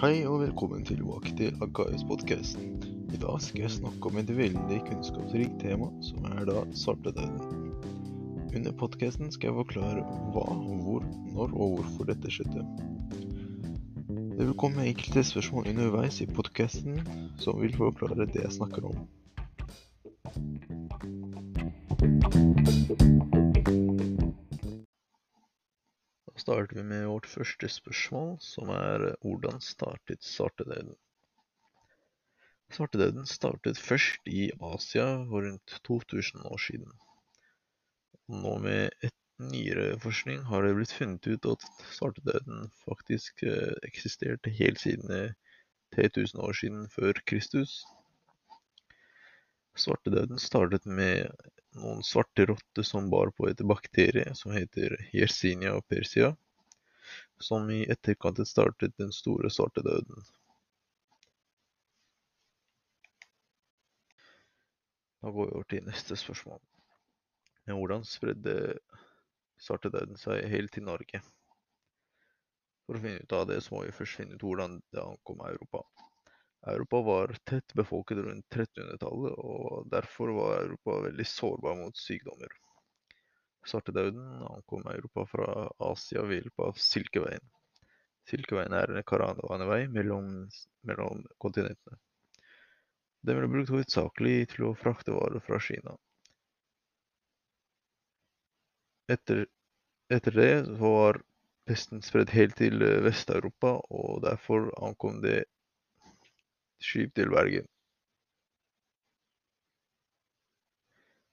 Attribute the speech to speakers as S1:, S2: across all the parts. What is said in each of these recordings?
S1: Hei og velkommen tilbake til Agaios podkast. I dag skal jeg snakke om et veldig kunnskapsrikt tema, som er da svartedauden. Under podkasten skal jeg forklare hva, hvor, når og hvorfor dette skjedde. Det vil komme enkelte spørsmål underveis i podkasten som vil forklare det jeg snakker om. Starter vi med vårt første spørsmål, som er eh, hvordan startet svartedauden? Svartedauden startet først i Asia for rundt 2000 år siden. Nå med et nyere forskning har det blitt funnet ut at svartedauden faktisk eh, eksisterte helt siden 3000 eh, år siden før Kristus. Svartedauden startet med noen svarte rotter som bar på et bakterie som heter Yersinia persia, som i etterkant startet den store svartedauden. Da går vi over til neste spørsmål. Men hvordan spredde svartedauden seg helt til Norge? For å finne ut av det, så må vi først finne ut hvordan det ankom Europa. Europa var tett befolket rundt 1300-tallet, og derfor var Europa veldig sårbar mot sykdommer. Svartedauden ankom Europa fra Asia ved hjelp av Silkeveien. Silkeveien er en karavanevei mellom, mellom kontinentene. Den ble brukt hovedsakelig til å frakte varer fra Kina. Etter, etter det var pesten spredd helt til Vest-Europa, og derfor ankom det skip til Bergen.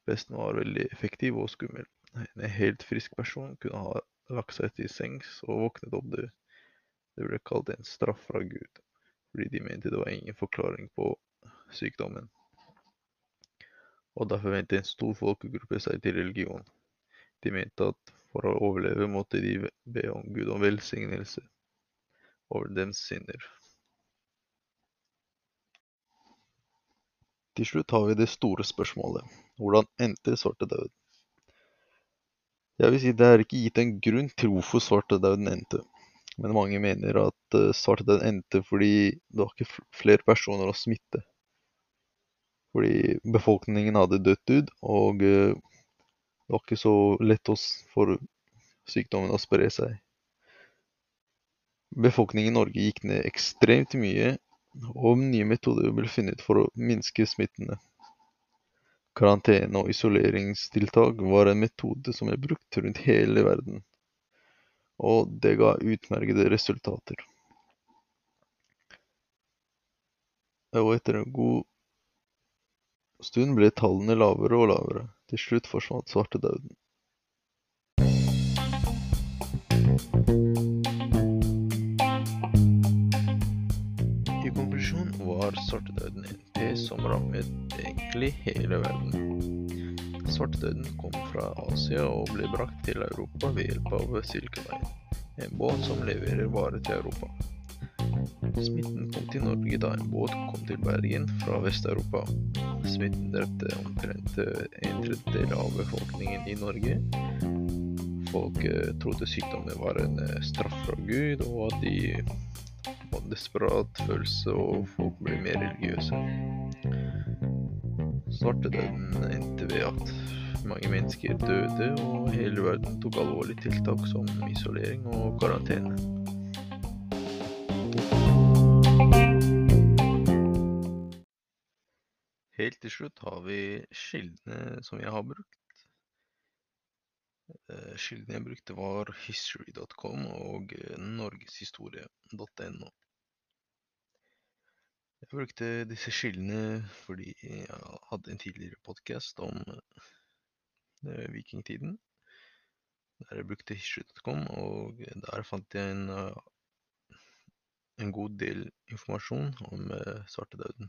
S1: Besten var veldig effektiv og skummel. En helt frisk person kunne ha lagt seg til sengs og våknet opp død. Det ble kalt en straff fra Gud, fordi de mente det var ingen forklaring på sykdommen. Og derfor vendte en stor folkegruppe seg til religion. De mente at for å overleve måtte de be om Gud om velsignelse over dems synder. Til slutt har vi det store spørsmålet: Hvordan endte svartedauden? Jeg vil si det er ikke gitt en grunn til hvorfor svartedauden endte, men mange mener at eh, svartedauden endte fordi det var ikke flere personer å smitte. Fordi befolkningen hadde dødd ut, og eh, det var ikke så lett for sykdommen å spre seg. Befolkningen i Norge gikk ned ekstremt mye, og nye metoder ble funnet for å minske smittene. Karantene og isoleringstiltak var en metode som ble brukt rundt hele verden, og det ga utmerkede resultater. Og etter en god stund ble tallene lavere og lavere. Til slutt forsvant svartedauden. Var svartedauden en pest som rammet egentlig hele verden. Svartedauden kom fra Asia og ble brakt til Europa ved hjelp av Silkeveien, en båt som leverer varer til Europa. Smitten kom til Norge da en båt kom til Bergen fra Vest-Europa. Smitten drepte omtrent en tredjedel av befolkningen i Norge. Folk eh, trodde sykdommen var en eh, straff fra Gud, og at de desperat følelse, og folk blir mer religiøse. Svartedauden endte ved at mange mennesker døde, og hele verden tok alvorlige tiltak som isolering og karantene. Helt til slutt har vi kildene som jeg har brukt. Kildene eh, jeg brukte var history.com og norgeshistorie.no. Jeg brukte disse skillene fordi jeg hadde en tidligere podkast om eh, vikingtiden. Der jeg brukte history.com, og der fant jeg en, en god del informasjon om svartedauden.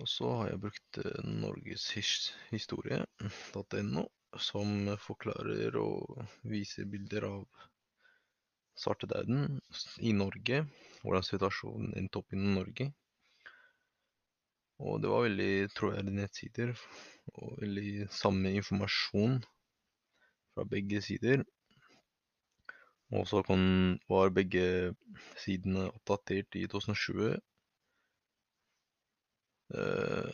S1: Og så har jeg brukt eh, norgeshistorie.no, som forklarer og viser bilder av svartedauden i Norge. Hvordan situasjonen endte opp i Norge. Og det var veldig troverdige nettsider, og veldig samme informasjon fra begge sider. Og så var begge sidene oppdatert i 2020. Eh,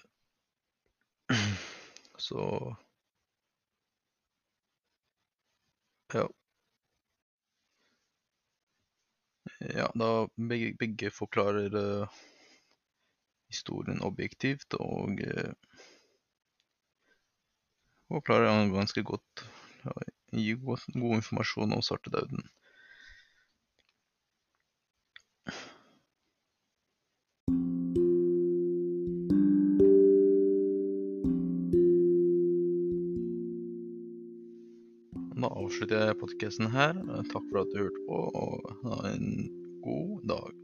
S1: så Ja. Ja, da begge, begge forklarer eh, historien objektivt og eh, forklarer ganske godt. Ja, gir god, god informasjon om svartedauden. Da avslutter jeg podkasten her. Takk for at du hørte på, og ha en god dag.